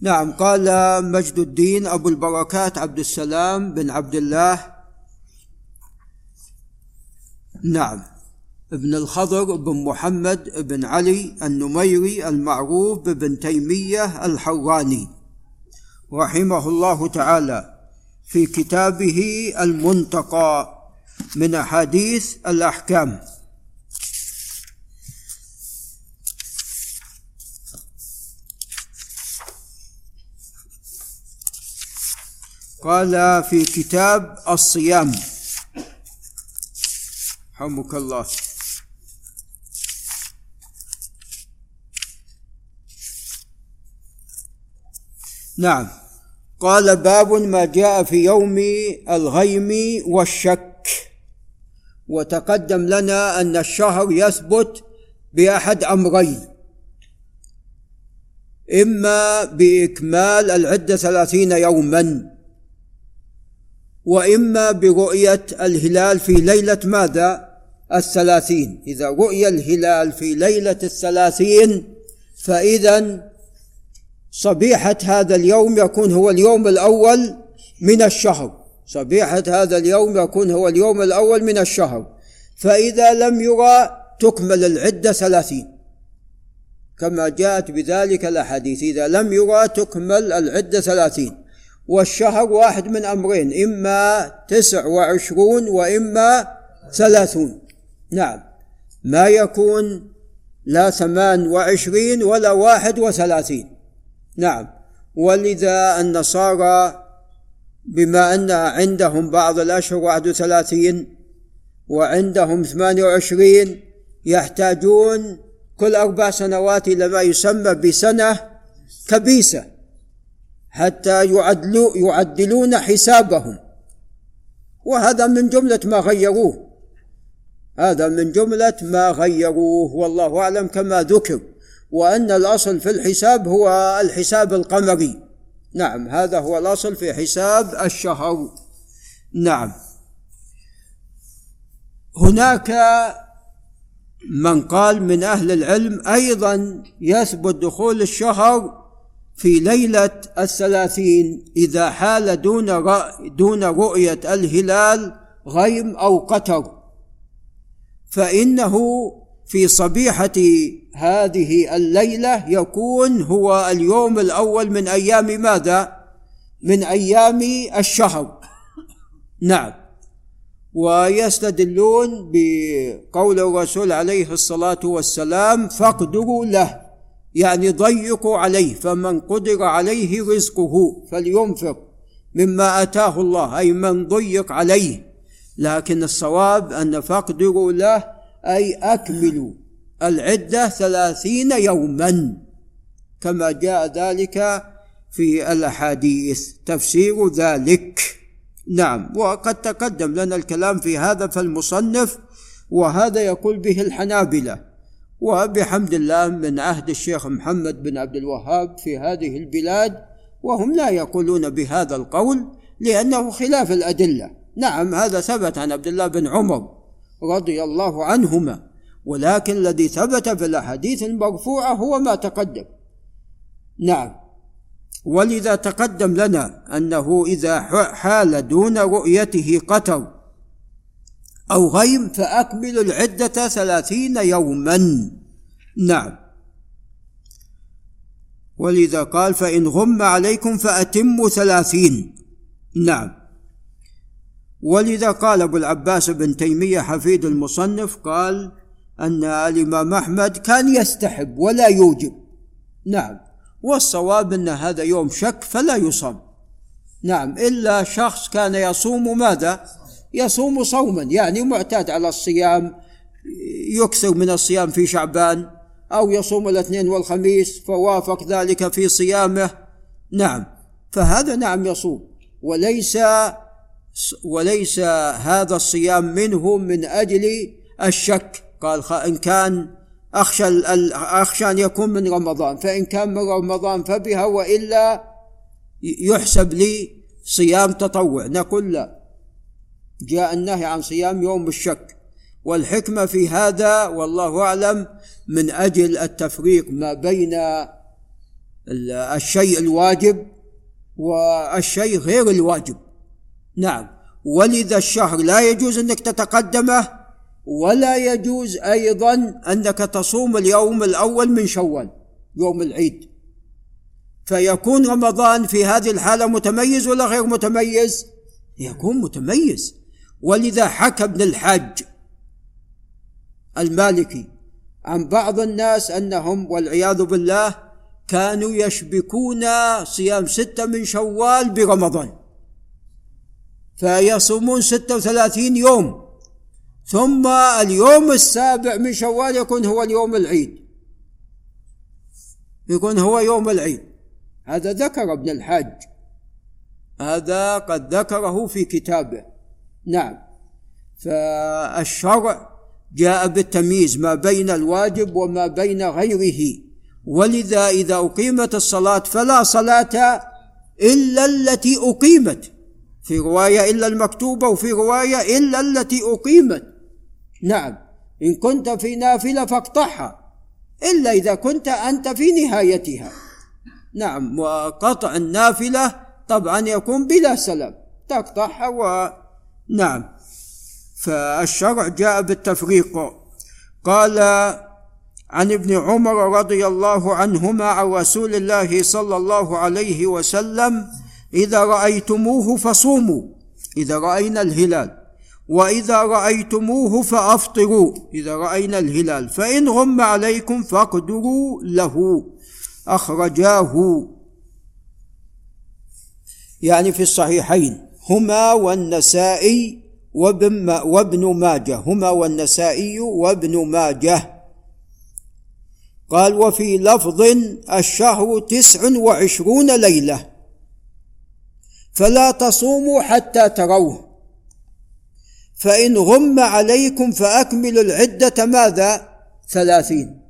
نعم قال مجد الدين أبو البركات عبد السلام بن عبد الله. نعم ابن الخضر بن محمد بن علي النميري المعروف بابن تيمية الحراني رحمه الله تعالى في كتابه المنتقى من أحاديث الأحكام. قال في كتاب الصيام. حمك الله. نعم. قال باب ما جاء في يوم الغيم والشك. وتقدم لنا أن الشهر يثبت بأحد أمرين. إما بإكمال العدة ثلاثين يوما. وإما برؤية الهلال في ليلة ماذا؟ الثلاثين. إذا رؤي الهلال في ليلة الثلاثين فاذا صبيحة هذا اليوم يكون هو اليوم الأول من الشهر. صبيحة هذا اليوم يكون هو اليوم الأول من الشهر. فإذا لم يرى تكمل العدة ثلاثين. كما جاءت بذلك الأحاديث. إذا لم يرى تكمل العدة ثلاثين. والشهر واحد من أمرين إما تسع وعشرون وإما ثلاثون. نعم. ما يكون لا ثمان وعشرين ولا واحد وثلاثين. نعم. ولذا النصارى بما أن عندهم بعض الأشهر واحد وثلاثين وعندهم ثمانية وعشرين يحتاجون كل أربع سنوات إلى ما يسمى بسنة كبيسة. حتى يعدلوا يعدلون حسابهم. وهذا من جملة ما غيروه. هذا من جملة ما غيروه. والله أعلم كما ذكر. وأن الأصل في الحساب هو الحساب القمري. نعم هذا هو الأصل في حساب الشهر. نعم. هناك من قال من أهل العلم أيضا يثبت دخول الشهر في ليلة الثلاثين إذا حال دون دون رؤية الهلال غيم أو قتر. فإنه في صبيحة هذه الليلة يكون هو اليوم الأول من أيام ماذا؟ من أيام الشهر. نعم. ويستدلون بقول الرسول عليه الصلاة والسلام فاقدروا له. يعني ضيقوا عليه فمن قدر عليه رزقه فلينفق مما آتاه الله أي من ضيق عليه. لكن الصواب أن فاقدروا له أي أكملوا العدة ثلاثين يوما. كما جاء ذلك في الأحاديث تفسير ذلك. نعم وقد تقدم لنا الكلام في هذا فالمصنف وهذا يقول به الحنابلة. وبحمد الله من عهد الشيخ محمد بن عبد الوهاب في هذه البلاد وهم لا يقولون بهذا القول لأنه خلاف الأدلة. نعم هذا ثبت عن عبد الله بن عمر رضي الله عنهما ولكن الذي ثبت في الأحاديث المرفوعة هو ما تقدم. نعم. ولذا تقدم لنا أنه إذا حال دون رؤيته قتر أو غيم فأكملوا العدة ثلاثين يوما. نعم. ولذا قال فإن غم عليكم فأتموا ثلاثين. نعم. ولذا قال أبو العباس بن تيمية حفيد المصنف قال أن الإمام أحمد كان يستحب ولا يوجب. نعم. والصواب أن هذا يوم شك فلا يصام نعم. إلا شخص كان يصوم ماذا؟ يصوم صوما. يعني معتاد على الصيام يكثر من الصيام في شعبان أو يصوم الاثنين والخميس فوافق ذلك في صيامه. نعم فهذا نعم يصوم. وليس وليس هذا الصيام منه من أجل الشك. قال إن كان أخشى أخشى أن يكون من رمضان. فإن كان من رمضان فبها وإلا يحسب لي صيام تطوع. نقول لا. جاء النهي عن صيام يوم الشك والحكمة في هذا والله أعلم من أجل التفريق ما بين الشيء الواجب والشيء غير الواجب. نعم. ولذا الشهر لا يجوز أنك تتقدمه ولا يجوز أيضا أنك تصوم اليوم الأول من شوال يوم العيد. فيكون رمضان في هذه الحالة متميز ولا غير متميز؟ يكون متميز. ولذا حكى ابن الحاج المالكي. عن بعض الناس أنهم والعياذ بالله كانوا يشبكون صيام ستة من شوال برمضان فيصومون ستة وثلاثين يوم ثم اليوم السابع من شوال يكون هو اليوم العيد. يكون هو يوم العيد. هذا ذكر ابن الحاج. هذا قد ذكره في كتابه. نعم. فالشرع جاء بالتمييز ما بين الواجب وما بين غيره. ولذا إذا أقيمت الصلاة فلا صلاة إلا التي أقيمت. في رواية إلا المكتوبة وفي رواية إلا التي أقيمت. نعم. إن كنت في نافلة فاقطعها إلا إذا كنت أنت في نهايتها. نعم. وقطع النافلة طبعا يكون بلا سلام. تقطعها و نعم. فالشرع جاء بالتفريق. قال عن ابن عمر رضي الله عنهما عن رسول الله صلى الله عليه وسلم إذا رأيتموه فصوموا إذا رأينا الهلال وإذا رأيتموه فأفطروا إذا رأينا الهلال فإن غم عليكم فاقدروا له. أخرجاه. يعني في الصحيحين. هما والنسائي وابن وابن ماجه. هما والنسائي وابن ماجه. قال وفي لفظ الشهر تسع وعشرون ليلة. فلا تصوموا حتى تروه. فإن غم عليكم فأكملوا العدة ماذا؟ ثلاثين.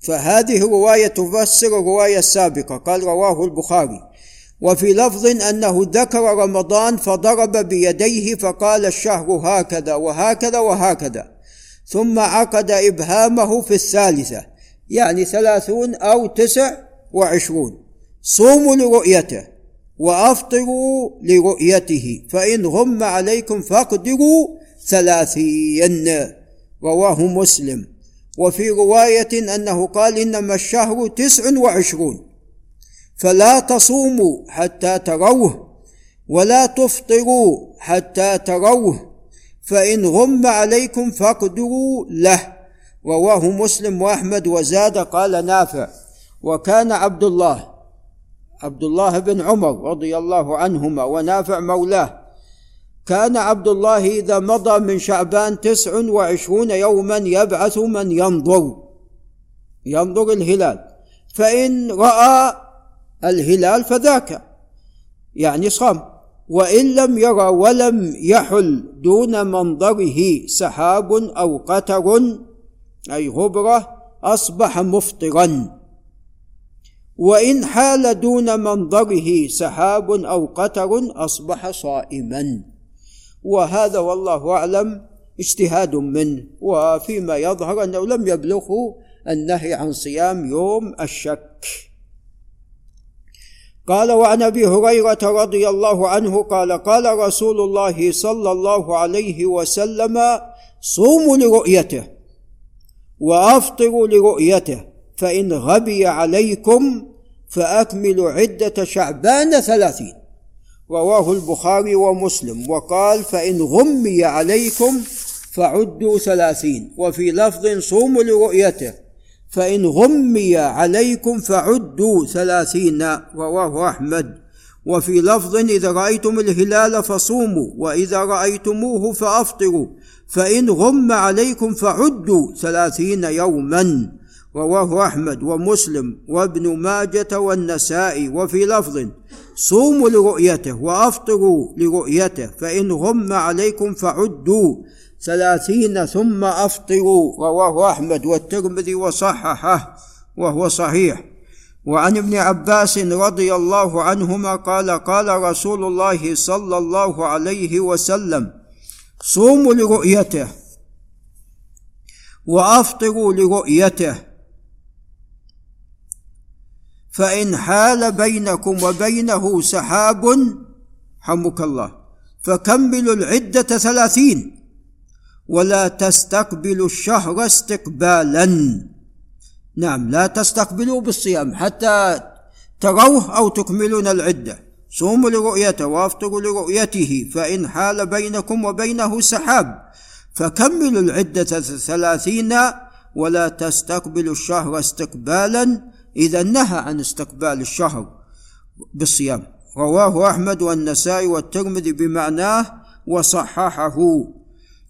فهذه رواية تفسر الرواية السابقة. قال رواه البخاري. وفي لفظ أنه ذكر رمضان فضرب بيديه فقال الشهر هكذا وهكذا وهكذا ثم عقد إبهامه في الثالثة يعني ثلاثون أو تسع وعشرون. صوموا لرؤيته وأفطروا لرؤيته فإن غم عليكم فاقدروا ثلاثين. رواه مسلم. وفي رواية أنه قال إنما الشهر تسع وعشرون. فلا تصوموا حتى تروه ولا تفطروا حتى تروه فإن غم عليكم فاقدروا له. رواه مسلم وأحمد وزاد قال نافع. وكان عبد الله عبد الله بن عمر رضي الله عنهما ونافع مولاه. كان عبد الله إذا مضى من شعبان تسع وعشرون يوما يبعث من ينظر ينظر الهلال. فإن رأى الهلال فذاك. يعني صام. وإن لم يرى ولم يحل دون منظره سحاب أو قتر أي غبرة أصبح مفطرا. وإن حال دون منظره سحاب أو قتر أصبح صائما. وهذا والله أعلم اجتهاد منه. وفيما يظهر أنه لم يبلغه النهي عن صيام يوم الشك. قال وعن أبي هريرة رضي الله عنه قال قال رسول الله صلى الله عليه وسلم صوموا لرؤيته وأفطروا لرؤيته فإن غبي عليكم فأكملوا عدة شعبان ثلاثين رواه البخاري ومسلم وقال فإن غمي عليكم فعدوا ثلاثين وفي لفظ صوموا لرؤيته فإن غمي عليكم فعدوا ثلاثين رواه أحمد. وفي لفظ إذا رأيتم الهلال فصوموا وإذا رأيتموه فأفطروا. فإن غم عليكم فعدوا ثلاثين يوما رواه أحمد ومسلم وابن ماجة والنسائي. وفي لفظ صوموا لرؤيته وأفطروا لرؤيته فإن غم عليكم فعدوا ثلاثين ثم أفطروا رواه أحمد والترمذي وصححه وهو صحيح. وعن ابن عباس رضي الله عنهما قال قال رسول الله صلى الله عليه وسلم صوموا لرؤيته وأفطروا لرؤيته فإن حال بينكم وبينه سحاب حمك الله فكملوا العدة ثلاثين ولا تستقبلوا الشهر استقبالا. نعم لا تستقبلوا بالصيام حتى تروه أو تكملون العدة. صوموا لرؤيته وأفطروا لرؤيته فإن حال بينكم وبينه سحاب فكملوا العدة ثلاثين ولا تستقبلوا الشهر استقبالا. إذا نهى عن استقبال الشهر بالصيام. رواه أحمد والنسائي والترمذي بمعناه وصححه.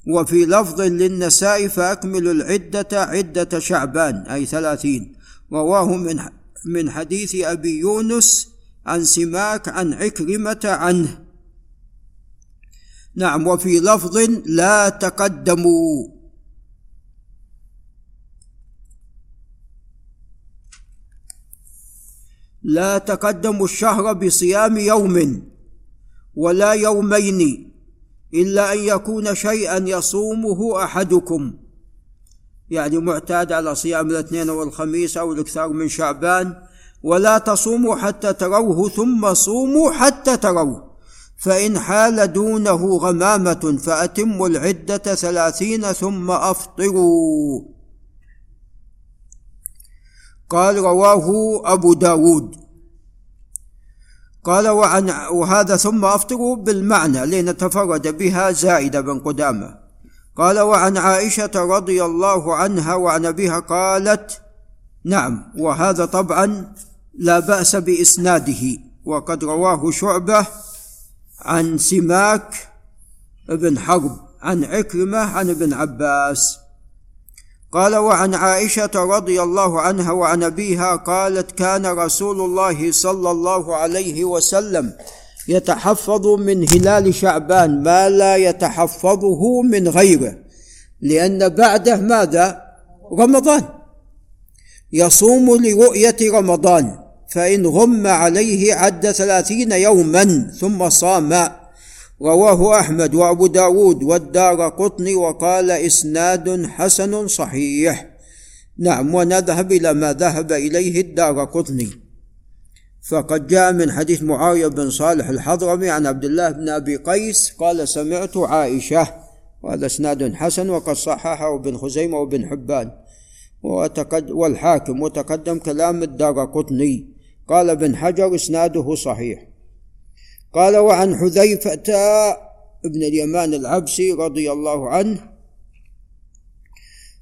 وفي لفظ للنساء فأكملوا العدة عدة شعبان أي ثلاثين. رواه من من حديث أبي يونس عن سماك عن عكرمة عنه. نعم وفي لفظ لا تقدموا. لا تقدموا الشهر بصيام يوم ولا يومين. إلا أن يكون شيئا يصومه أحدكم. يعني معتاد على صيام الاثنين والخميس أو الاكثار من شعبان ولا تصوموا حتى تروه ثم صوموا حتى تروه. فإن حال دونه غمامة فأتموا العدة ثلاثين ثم أفطروا. قال رواه أبو داود. قال وعن وهذا ثم أفطروا بالمعنى لأن تفرد بها زائدة بن قدامة. قال وعن عائشة رضي الله عنها وعن أبيها قالت نعم وهذا طبعا لا بأس بإسناده وقد رواه شعبة عن سماك بن حرب عن عكرمة عن ابن عباس. قال وعن عائشة رضي الله عنها وعن أبيها قالت كان رسول الله صلى الله عليه وسلم يتحفظ من هلال شعبان ما لا يتحفظه من غيره لأن بعده ماذا؟ رمضان يصوم لرؤية رمضان فإن غم عليه عد ثلاثين يوما ثم صام رواه أحمد وأبو داود والدار قطني وقال إسناد حسن صحيح. نعم ونذهب إلى ما ذهب إليه الدار قطني. فقد جاء من حديث معاوية بن صالح الحضرمي عن عبد الله بن أبي قيس قال سمعت عائشة وهذا إسناد حسن وقد صححه ابن خزيمة وابن حبان. والحاكم وتقدم كلام الدار قطني. قال ابن حجر إسناده صحيح. قال وعن حذيفة ابن اليمان العبسي رضي الله عنه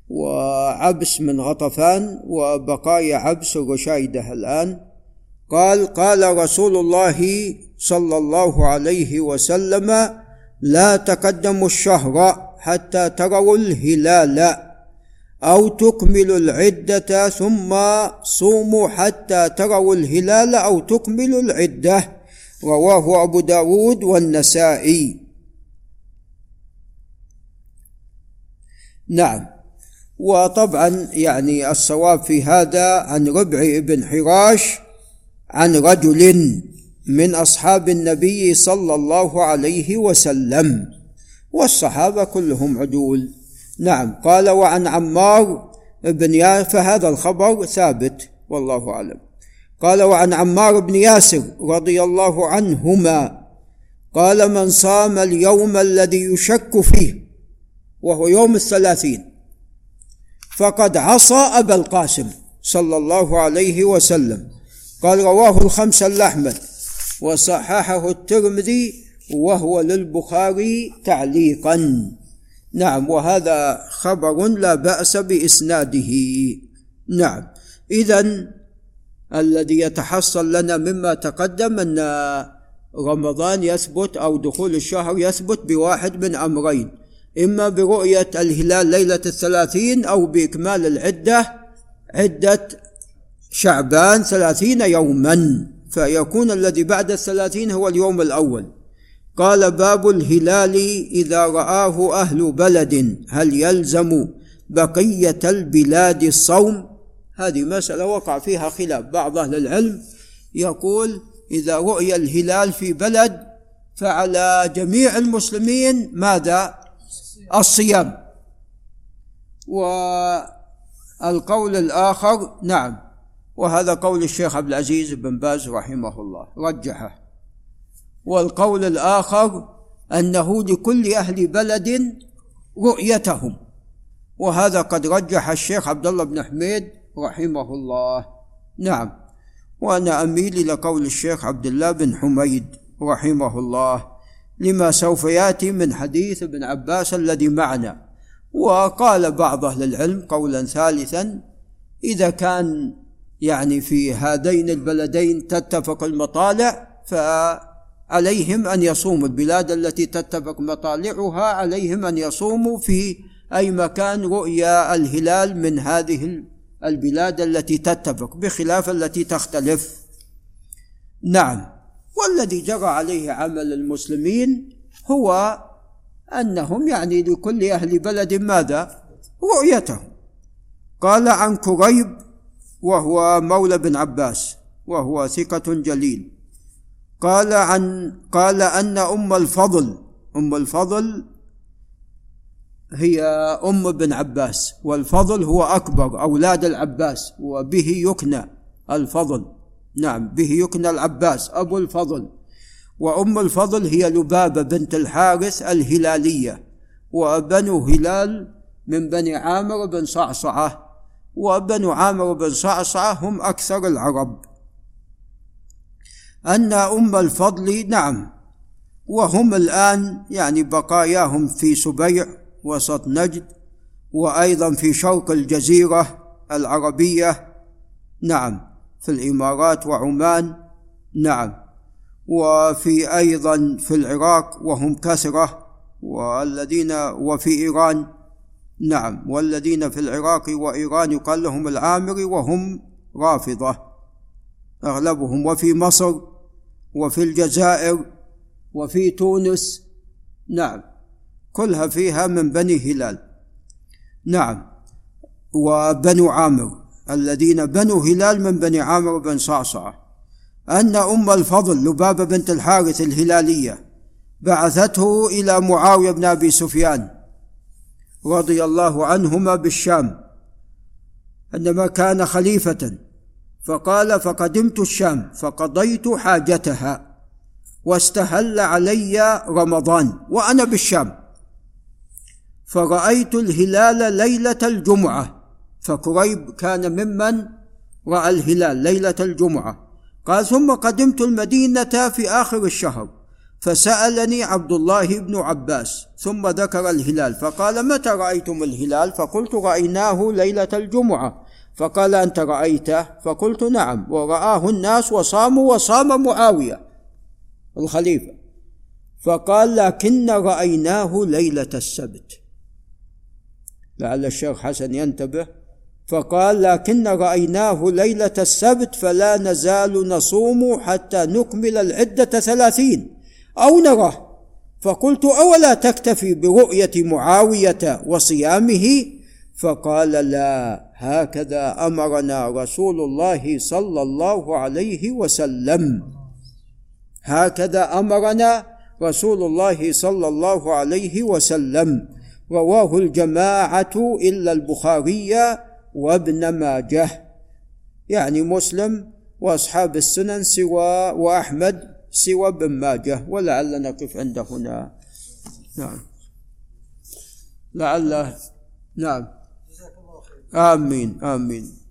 وعبس من غطفان وبقايا عبس الرشايدة الآن. قال قال رسول الله صلى الله عليه وسلم لا تقدموا الشهر حتى تروا الهلال أو تكملوا العدة ثم صوموا حتى تروا الهلال أو تكملوا العدة. رواه أبو داود والنسائي. نعم. وطبعا يعني الصواب في هذا عن ربع بن حراش عن رجل من أصحاب النبي صلى الله عليه وسلم والصحابة كلهم عدول. نعم. قال وعن عمار بن ياسر فهذا الخبر ثابت والله أعلم. قال وعن عمار بن ياسر رضي الله عنهما قال من صام اليوم الذي يشك فيه وهو يوم الثلاثين فقد عصى أبا القاسم صلى الله عليه وسلم قال رواه الخمسه الأحمد وصححه الترمذي وهو للبخاري تعليقا. نعم وهذا خبر لا بأس بإسناده. نعم اذا الذي يتحصل لنا مما تقدم أن رمضان يثبت أو دخول الشهر يثبت بواحد من أمرين. إما برؤية الهلال ليلة الثلاثين أو بإكمال العدة عدة شعبان ثلاثين يوما فيكون الذي بعد الثلاثين هو اليوم الأول. قال باب الهلال إذا رآه أهل بلد هل يلزم بقية البلاد الصوم؟ هذه مسألة وقع فيها خلاف. بعض أهل العلم يقول إذا رؤي الهلال في بلد فعلى جميع المسلمين ماذا؟ الصيام. والقول الآخر نعم. وهذا قول الشيخ عبد العزيز بن باز رحمه الله. رجحه. والقول الآخر أنه لكل أهل بلد رؤيتهم. وهذا قد رجح الشيخ عبد الله بن حميد رحمه الله نعم. وأنا أميل إلى قول الشيخ عبد الله بن حميد رحمه الله لما سوف يأتي من حديث ابن عباس الذي معنا. وقال بعض أهل العلم قولا ثالثا إذا كان يعني في هذين البلدين تتفق المطالع فعليهم أن يصوموا. البلاد التي تتفق مطالعها عليهم أن يصوموا في أي مكان رؤيا الهلال من هذه البلاد التي تتفق بخلاف التي تختلف. نعم. والذي جرى عليه عمل المسلمين هو أنهم يعني لكل أهل بلد ماذا؟ رؤيتهم. قال عن كريب وهو مولى بن عباس وهو ثقة جليل. قال عن قال أن أم الفضل أم الفضل هي أم بن عباس والفضل هو أكبر أولاد العباس وبه يكنى الفضل. نعم به يكنى العباس أبو الفضل. وأم الفضل هي لبابة بنت الحارث الهلالية وبنو هلال من بني عامر بن صعصعة وبنو عامر بن صعصعة هم أكثر العرب. أن أم الفضل نعم وهم الآن يعني بقاياهم في سبيع وسط نجد وأيضا في شرق الجزيرة العربية. نعم في الإمارات وعمان. نعم وفي أيضا في العراق وهم كثرة والذين وفي إيران. نعم والذين في العراق وإيران يقال لهم العامري وهم رافضة. أغلبهم وفي مصر وفي الجزائر وفي تونس. نعم. كلها فيها من بني هلال. نعم. وبنو عامر الذين بنو هلال من بني عامر بن صعصعة. أن أم الفضل لبابة بنت الحارث الهلالية بعثته إلى معاوية بن أبي سفيان رضي الله عنهما بالشام عندما كان خليفة. فقال فقدمت الشام فقضيت حاجتها واستهل علي رمضان وأنا بالشام. فرأيت الهلال ليلة الجمعة فكريب كان ممن رأى الهلال ليلة الجمعة. قال ثم قدمت المدينة في آخر الشهر فسألني عبد الله بن عباس ثم ذكر الهلال فقال متى رأيتم الهلال؟ فقلت رأيناه ليلة الجمعة. فقال أنت رأيته؟ فقلت نعم ورآه الناس وصاموا وصام معاوية الخليفة. فقال لكن رأيناه ليلة السبت. لعل الشيخ حسن ينتبه فقال لكن رأيناه ليلة السبت فلا نزال نصوم حتى نكمل العدة ثلاثين أو نراه فقلت أولا تكتفي برؤية معاوية وصيامه؟ فقال لا هكذا أمرنا رسول الله صلى الله عليه وسلم. هكذا أمرنا رسول الله صلى الله عليه وسلم. رواه الجماعة إلا البخاري وابن ماجه. يعني مسلم وأصحاب السنن سوى وأحمد سوى ابن ماجه ولعل نقف عند هنا. نعم. لعل نعم. آمين. آمين.